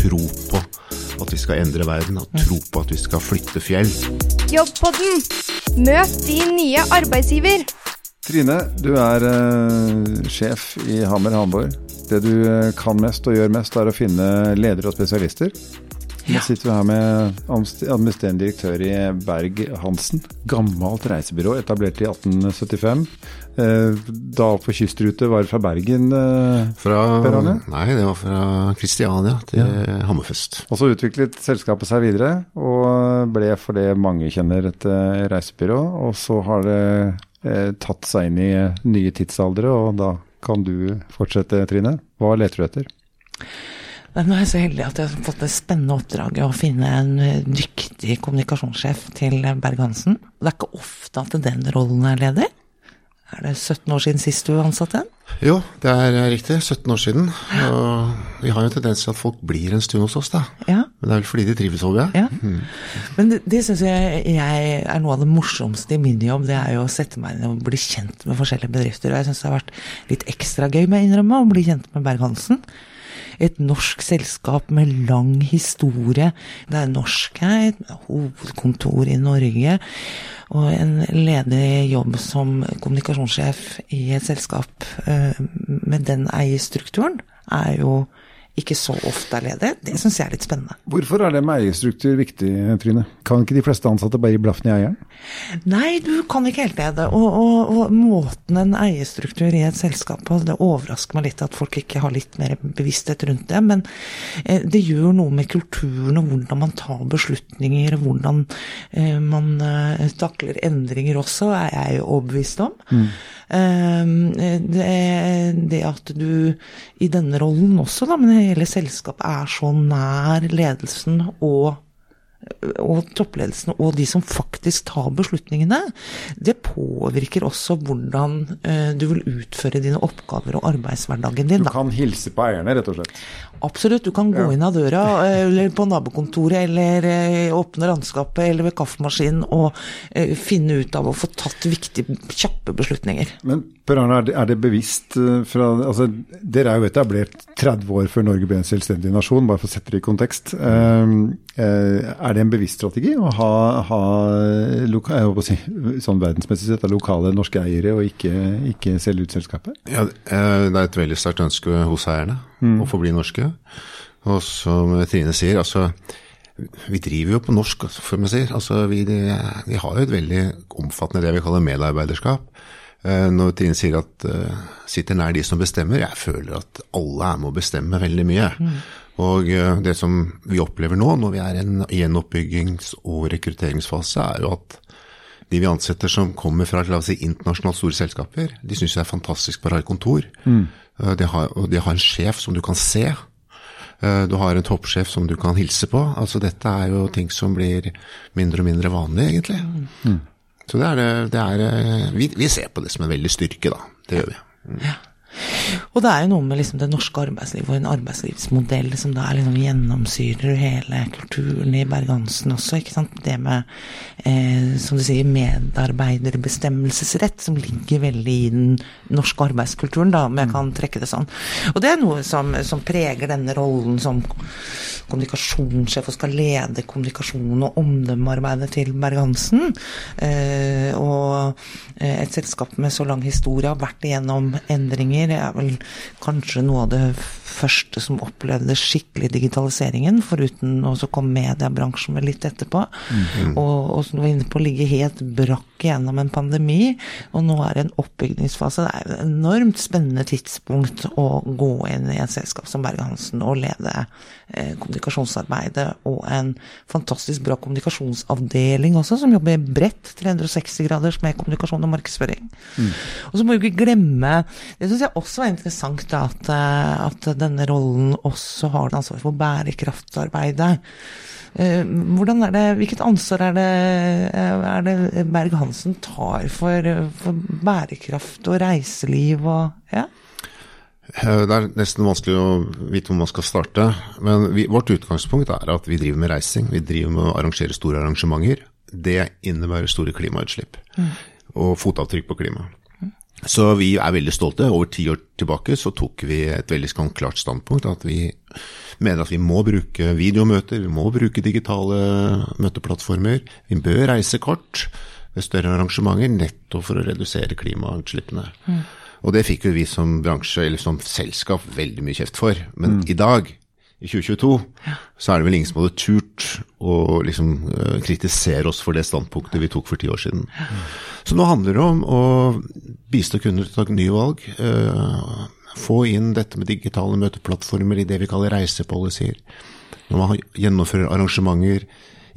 tro på at vi skal endre verden, og tro på at vi skal flytte fjell. Jobbpodden. Møt din nye arbeidsgiver. Trine, du er uh, sjef i Hammer Hamburg. Det du eh, kan mest og gjør mest, er å finne ledere og spesialister. Nå sitter vi her med administrerende direktør i Berg Hansen. Gammelt reisebyrå, etablert i 1875. Eh, da på kystrute var det fra Bergen. eh, Fra, nei, det var fra Kristiania til Hammerfest. Og så utviklet selskapet seg videre, og ble for det mange kjenner et eh, reisebyrå. Og så har det eh, tatt seg inn i nye tidsaldre, og da kan du fortsette, Trine. Hva leter du etter? Nei, Nå er jeg så heldig at jeg har fått det spennende oppdraget å finne en eh, dyktig kommunikasjonssjef til Berg-Hansen. Det er ikke ofte at den rollen er ledig. Er det 17 år siden sist du ansatte en? Jo, det er riktig. 17 år siden. Og vi har jo en tendens til at folk blir en stund hos oss, da. Ja. Men det er vel fordi de trives, håper jeg. Ja. Men det, det syns jeg, jeg er noe av det morsomste i min jobb. Det er jo å sette meg inn og bli kjent med forskjellige bedrifter. Og jeg syns det har vært litt ekstra gøy, må jeg innrømme, å bli kjent med Berg-Hansen. Et norsk selskap med lang historie. Det er norskeid, hovedkontor i Norge. Og en ledig jobb som kommunikasjonssjef i et selskap eh, med den eierstrukturen er jo ikke så ofte er ledig. Det syns jeg er litt spennende. Hvorfor er det med eierstruktur viktig, Trine? Kan ikke de fleste ansatte bare gi blaffen i eieren? Nei, du kan ikke helt det. Og, og, og måten en eierstruktur i et selskap på, det overrasker meg litt at folk ikke har litt mer bevissthet rundt det. Men eh, det gjør noe med kulturen og hvordan man tar beslutninger, hvordan eh, man eh, takler endringer også, er jeg jo overbevist om. Eh, det, det at du i denne rollen også, da, men hele selskapet er så nær ledelsen og og toppledelsen og de som faktisk tar beslutningene, det påvirker også hvordan eh, du vil utføre dine oppgaver og arbeidshverdagen din. Du kan hilse på eierne, rett og slett. Absolutt, du kan gå inn av døra eh, eller på nabokontoret eller eh, åpne landskapet eller ved kaffemaskinen og eh, finne ut av å få tatt viktige, kjappe beslutninger. Men Per Arne, er det, er det bevisst fra altså, Dere er jo etablert 30 år før Norge ble en selvstendig nasjon, bare for å sette det i kontekst. Eh, eh, er det en bevisst strategi å ha, ha loka, jeg håper å si, sånn verdensmessig sett, lokale norske eiere og ikke, ikke selge ut selskapet? Ja, det er et veldig sterkt ønske hos eierne å forbli norske. Og som Trine sier, altså vi driver jo på norsk, altså, for man sier. Altså, vi, vi har jo et veldig omfattende det vi kaller medarbeiderskap. Eh, Når Trine sier at uh, sitter nær de som bestemmer, jeg føler at alle er med å bestemme veldig mye. Og eh, det som vi opplever nå, når vi er i en gjenoppbyggings- og rekrutteringsfase, er jo at de vi ansetter som kommer fra la oss si, internasjonalt store selskaper, de syns det er fantastisk bare å ha et kontor. Mm. De har, og de har en sjef som du kan se. Eh, Du har en toppsjef som du kan hilse på. Altså Dette er jo ting som blir mindre og mindre vanlig, egentlig. Så det er, det- er eh, vi, vi ser på det som en veldig styrke, da. Det gjør vi. Og det er jo noe med liksom det norske arbeidslivet og en arbeidslivsmodell som da liksom gjennomsyrer hele kulturen i Berg-Hansen også. ikke sant? Det med, eh, som du sier, medarbeiderbestemmelsesrett, som ligger veldig i den norske arbeidskulturen, da, om jeg kan trekke det sånn. Og det er noe som, som preger denne rollen som kommunikasjonssjef og skal lede kommunikasjon og omdømmearbeidet til Berg-Hansen. Eh, og eh, et selskap med så lang historie har vært igjennom endringer. Det er vel kanskje noe av det første som opplevde skikkelig digitaliseringen, foruten å komme kom mediebransjen med litt etterpå. Og, og som du var inne på, ligge helt brakk gjennom en pandemi, og nå er det en oppbyggingsfase. Det er et enormt spennende tidspunkt å gå inn i et selskap som Berge-Hansen og lede eh, kommunikasjonsarbeidet, og en fantastisk bra kommunikasjonsavdeling også, som jobber bredt, 360 graders med kommunikasjon og markedsføring. Og så må vi ikke glemme, det syns jeg også er interessant, da, at, eh, at denne rollen også har ansvar for bærekraftsarbeidet. Eh, er det, Hvilket ansvar er det, eh, er det Berg-Hansen tar for, for bærekraft og reiseliv og ja? Det er nesten vanskelig å vite hvor man skal starte. Men vi, vårt utgangspunkt er at vi driver med reising. Vi driver med å arrangere store arrangementer. Det innebærer store klimautslipp. Og fotavtrykk på klimaet. Så vi er veldig stolte. Over ti år tilbake så tok vi et veldig sånn klart standpunkt. At vi mener at vi må bruke videomøter, vi må bruke digitale møteplattformer. Vi bør reise kort ved større arrangementer nettopp for å redusere klimautslippene. Mm. Og det fikk jo vi som bransje, eller som selskap, veldig mye kjeft for. Men mm. i dag, i 2022, ja. så er det vel ingen som hadde turt å liksom uh, kritisere oss for det standpunktet vi tok for ti år siden. Så nå handler det om å bistå kunder til å ta nye valg. Uh, få inn dette med digitale møteplattformer i det vi kaller reisepolicyer. Når man gjennomfører arrangementer,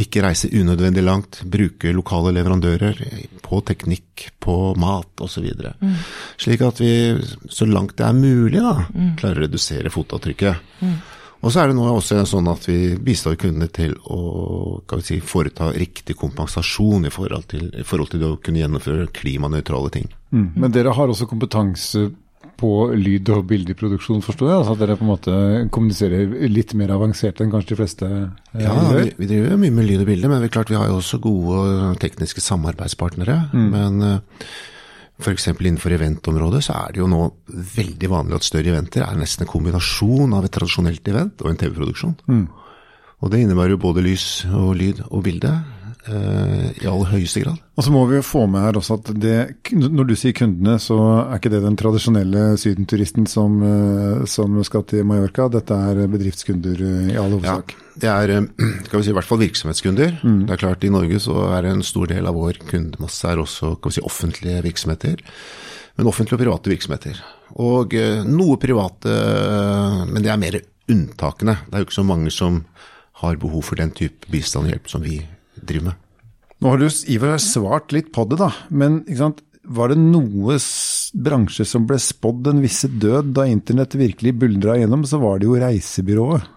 ikke reise unødvendig langt, bruke lokale leverandører på teknikk, på mat osv. Mm. Slik at vi så langt det er mulig da, mm. klarer å redusere fotavtrykket. Mm. Og så er det nå også sånn at vi bistår kundene til å si, foreta riktig kompensasjon i forhold, til, i forhold til å kunne gjennomføre klimanøytrale ting. Mm. Men dere har også kompetanse på lyd- og bildeproduksjon, forstår jeg? Altså at dere på en måte kommuniserer litt mer avansert enn kanskje de fleste eh, ja. Vi, vi driver mye med lyd og bilde, men vi, klart, vi har jo også gode tekniske samarbeidspartnere. Mm. Men uh, F.eks. innenfor eventområdet så er det jo nå veldig vanlig at større eventer er nesten en kombinasjon av et tradisjonelt event og en TV-produksjon. Mm. Og det innebærer jo både lys og lyd og bilde. Eh, i aller høyeste grad. Og så må vi jo få med her også at det, når du sier kundene, så er ikke det den tradisjonelle sydenturisten som, eh, som skal til Mallorca. Dette er bedriftskunder eh, i all hovedsak. Ja, det er skal vi si, i hvert fall virksomhetskunder. Mm. Det er klart I Norge så er en stor del av vår kundemasse er også kan vi si, offentlige virksomheter. Men offentlige og private virksomheter. Og noe private, men det er mer unntakene. Det er jo ikke så mange som har behov for den type bistand og hjelp som vi driver med. Nå har du i og for seg svart litt på det, da. Men var det noe bransje som ble spådd den visse død da internett virkelig buldra igjennom, så var det jo reisebyrået.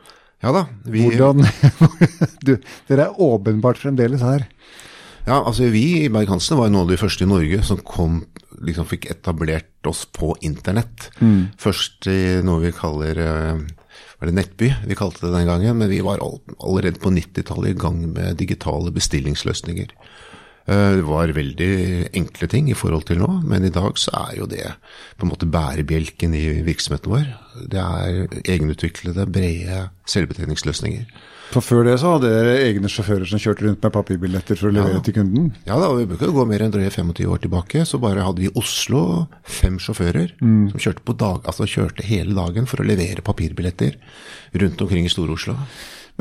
Ja da. Vi... Hvordan du, Dere er åpenbart fremdeles her. Ja, altså vi i Berg-Hansen var noen av de første i Norge som kom, liksom fikk etablert oss på internett. Mm. Først i noe vi kaller uh, var det Nettby vi kalte det den gangen, men vi var allerede på 90-tallet i gang med digitale bestillingsløsninger. Eh, det var veldig enkle ting i forhold til nå, men i dag så er jo det på en måte bærebjelken i virksomheten vår. Det er egenutviklede, brede selvbetjeningsløsninger. For før det så hadde dere egne sjåfører som kjørte rundt med papirbilletter for å levere ja. til kunden? Ja da, vi bør ikke gå mer enn drøye 25 år tilbake. Så bare hadde vi i Oslo fem sjåfører mm. som kjørte, dag, altså kjørte hele dagen for å levere papirbilletter rundt omkring i Stor-Oslo.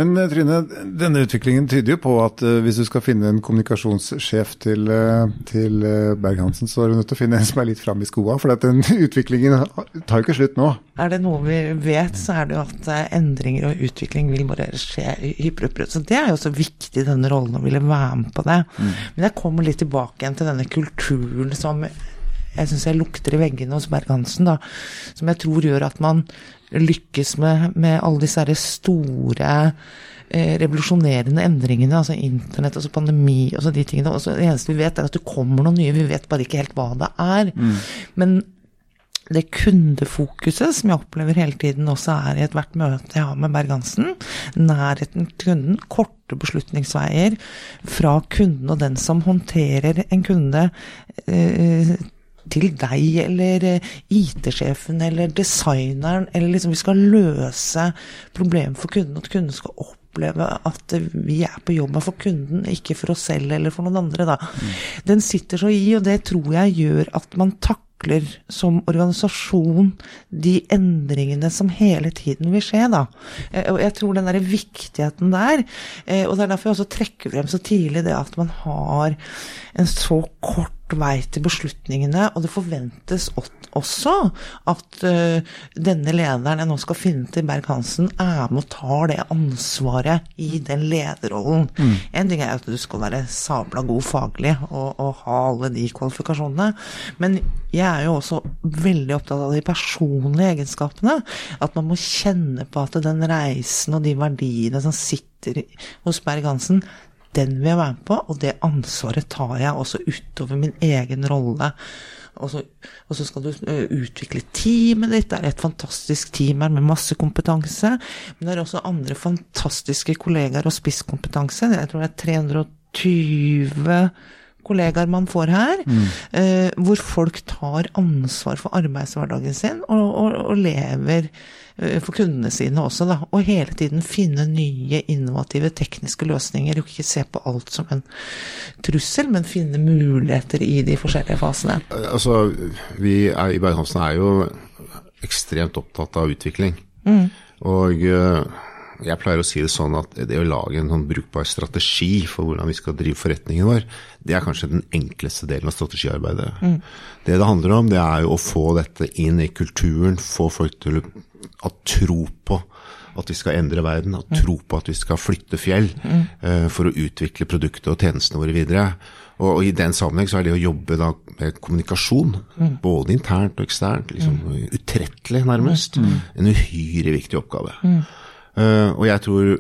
Men eh, Trine, denne utviklingen tyder jo på at uh, hvis du skal finne en kommunikasjonssjef til, uh, til uh, Berg-Hansen, så er du nødt til å finne en som er litt fram i skoa. For den utviklingen tar jo ikke slutt nå. Er det noe vi vet, så er det jo at endringer og utvikling vil bare skje hyppigere. Så det er jo så viktig, denne rollen, å ville være med på det. Mm. Men jeg kommer litt tilbake igjen til denne kulturen som jeg syns jeg lukter i veggene hos Berg-Hansen, da. Som jeg tror gjør at man lykkes med, med alle disse store eh, revolusjonerende endringene, altså internett, altså pandemi, altså de tingene. Altså det eneste vi vet, er at det kommer noe nye, vi vet bare ikke helt hva det er. Mm. Men det kundefokuset som jeg opplever hele tiden også er i ethvert møte jeg har med Berg-Hansen, nærheten til kunden, korte beslutningsveier fra kunden og den som håndterer en kunde, eh, til deg eller eh, IT-sjefen eller designeren, eller liksom vi skal løse problemet for kunden, at kunden skal oppleve at vi er på jobb for kunden, ikke for oss selv eller for noen andre, da. Mm. Den sitter så i, og det tror jeg gjør at man takler som organisasjon de endringene som hele tiden vil skje, da. Eh, og jeg tror den derre viktigheten der, eh, og det er derfor jeg også trekker frem så tidlig det at man har en så kort vei til beslutningene, og det forventes også at uh, denne lederen jeg nå skal finne til Berg-Hansen, er med og tar det ansvaret i den lederrollen. Mm. En ting er at du skal være sabla god faglig og, og, ha alle de kvalifikasjonene, men jeg er jo også veldig opptatt av de personlige egenskapene. At man må kjenne på at den reisen og de verdiene som sitter hos Berg-Hansen, den vil jeg være med på, og det ansvaret tar jeg også utover min egen rolle. Og så, og så skal du uh, utvikle teamet ditt. Det er et fantastisk team her med masse kompetanse. Men det er også andre fantastiske kollegaer og spisskompetanse. Jeg tror det er 320 kollegaer man får her, eh, hvor folk tar ansvar for arbeidshverdagen sin og, og, og lever eh, for kundene sine også, da. Og hele tiden finne nye, innovative tekniske løsninger. Og ikke se på alt som en trussel, men finne muligheter i de forskjellige fasene. Altså, vi er, i Berg-Hansen er jo ekstremt opptatt av utvikling. Og eh, jeg pleier å si det sånn at det å lage en sånn brukbar strategi for hvordan vi skal drive forretningen vår, det er kanskje den enkleste delen av strategiarbeidet. Det det handler om, det er jo å få dette inn i kulturen, få folk til å tro på at vi skal endre verden, ha tro på at vi skal flytte fjell eh, for å utvikle produktet og tjenestene våre videre. Og, og i den sammenheng så er det å jobbe da med kommunikasjon, både internt og eksternt, liksom utrettelig nærmest, en uhyre viktig oppgave. Eh, og jeg tror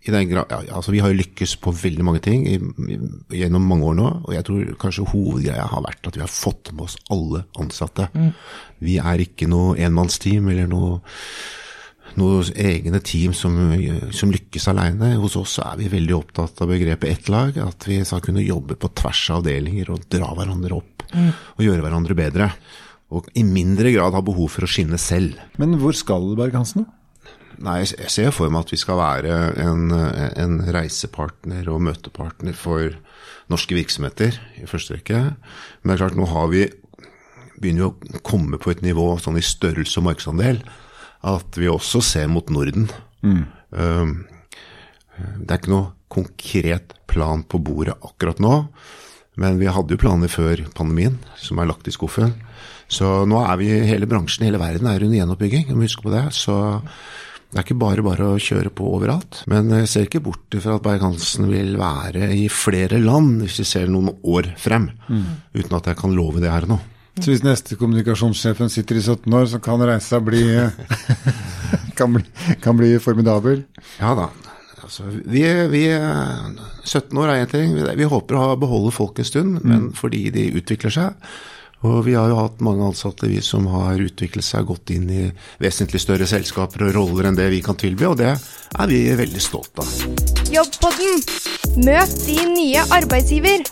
i den grad, ja, altså Vi har jo lykkes på veldig mange ting i, i, gjennom mange år nå. Og jeg tror kanskje hovedgreia har vært at vi har fått med oss alle ansatte. Vi er ikke noe enmannsteam eller noe, noe egne team som, som lykkes alene. Hos oss er vi veldig opptatt av begrepet ett lag. At vi skal kunne jobbe på tvers av avdelinger og dra hverandre opp. Og gjøre hverandre bedre. Og i mindre grad ha behov for å skinne selv. Men hvor skal Berg-Hansen? Nei, jeg ser for meg at vi skal være en, en, reisepartner og møtepartner for norske virksomheter i første rekke. Men det er klart, nå har vi begynner vi å komme på et nivå sånn i størrelse og markedsandel at vi også ser mot Norden. Mm. Um, det er ikke noe konkret plan på bordet akkurat nå, men vi hadde jo planer før pandemien som er lagt i skuffen. Så nå er vi, hele bransjen, hele verden er under gjenoppbygging, vi må huske på det. Så det er ikke bare bare å kjøre på overalt. Men jeg ser ikke bort fra at Berg-Hansen vil være i flere land hvis vi ser noen år frem. Mm. Uten at jeg kan love det her nå. Så hvis neste kommunikasjonssjefen sitter i 17 år, så kan reisa bli, kan bli, kan bli formidabel? Ja da. Altså, vi, vi, 17 år er én ting. Vi håper å beholde folk en stund, mm. men fordi de utvikler seg. Og vi har jo hatt mange ansatte vi som har utviklet seg godt inn i vesentlig større selskaper og roller enn det vi kan tilby, og det er vi veldig stolt av. Jobbpodden. Møt din nye arbeidsgiver.